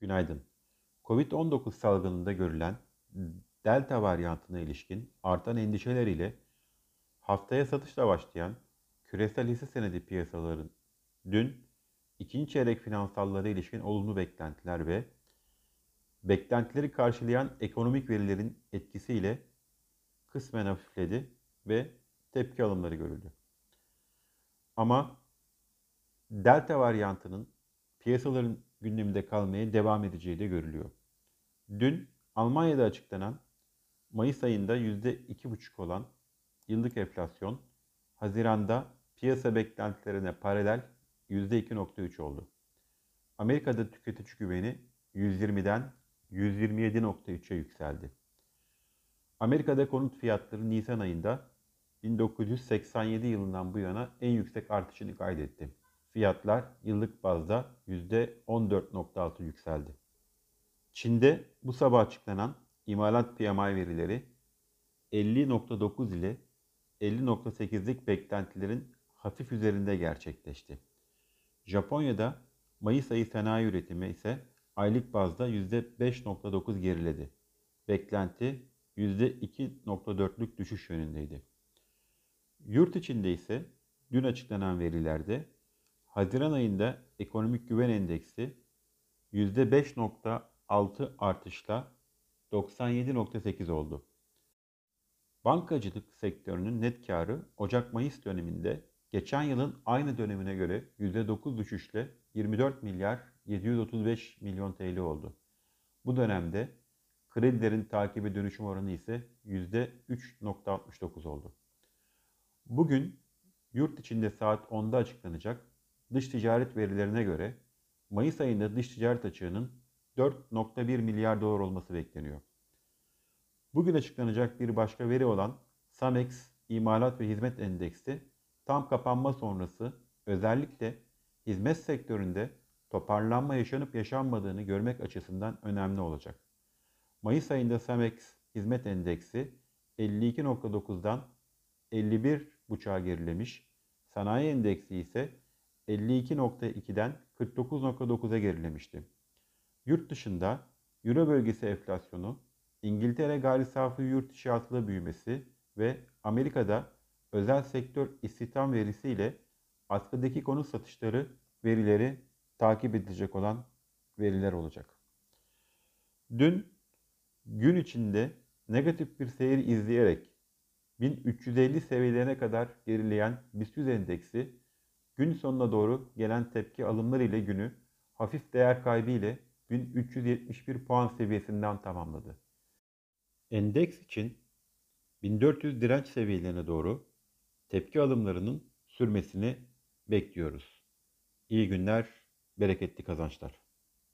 Günaydın. Covid-19 salgınında görülen Delta varyantına ilişkin artan endişeler ile haftaya satışla başlayan küresel hisse senedi piyasaların dün ikinci çeyrek finansallara ilişkin olumlu beklentiler ve beklentileri karşılayan ekonomik verilerin etkisiyle kısmen hafifledi ve tepki alımları görüldü. Ama Delta varyantının piyasaların gündeminde kalmaya devam edeceği de görülüyor. Dün Almanya'da açıklanan Mayıs ayında %2,5 olan yıllık enflasyon Haziran'da piyasa beklentilerine paralel %2,3 oldu. Amerika'da tüketici güveni 120'den 127,3'e yükseldi. Amerika'da konut fiyatları Nisan ayında 1987 yılından bu yana en yüksek artışını kaydetti. Fiyatlar yıllık bazda %14.6 yükseldi. Çin'de bu sabah açıklanan imalat PMI verileri 50.9 ile 50.8'lik beklentilerin hafif üzerinde gerçekleşti. Japonya'da Mayıs ayı sanayi üretimi ise aylık bazda %5.9 geriledi. Beklenti %2.4'lük düşüş yönündeydi. Yurt içinde ise dün açıklanan verilerde Haziran ayında ekonomik güven endeksi %5.6 artışla 97.8 oldu. Bankacılık sektörünün net karı Ocak-Mayıs döneminde geçen yılın aynı dönemine göre %9 düşüşle 24 milyar 735 milyon TL oldu. Bu dönemde kredilerin takibe dönüşüm oranı ise %3.69 oldu. Bugün yurt içinde saat 10'da açıklanacak dış ticaret verilerine göre Mayıs ayında dış ticaret açığının 4.1 milyar dolar olması bekleniyor. Bugün açıklanacak bir başka veri olan Samex İmalat ve Hizmet Endeksi tam kapanma sonrası özellikle hizmet sektöründe toparlanma yaşanıp yaşanmadığını görmek açısından önemli olacak. Mayıs ayında Samex Hizmet Endeksi 52.9'dan 51.5'a gerilemiş, sanayi endeksi ise 52.2'den 49.9'a gerilemişti. Yurt dışında Euro bölgesi enflasyonu, İngiltere gayri safi yurt içi hasıla büyümesi ve Amerika'da özel sektör istihdam verisi ile askıdaki konut satışları verileri takip edilecek olan veriler olacak. Dün gün içinde negatif bir seyir izleyerek 1350 seviyelerine kadar gerileyen BIST 100 endeksi gün sonuna doğru gelen tepki alımları ile günü hafif değer kaybı ile 1371 puan seviyesinden tamamladı. Endeks için 1400 direnç seviyelerine doğru tepki alımlarının sürmesini bekliyoruz. İyi günler, bereketli kazançlar.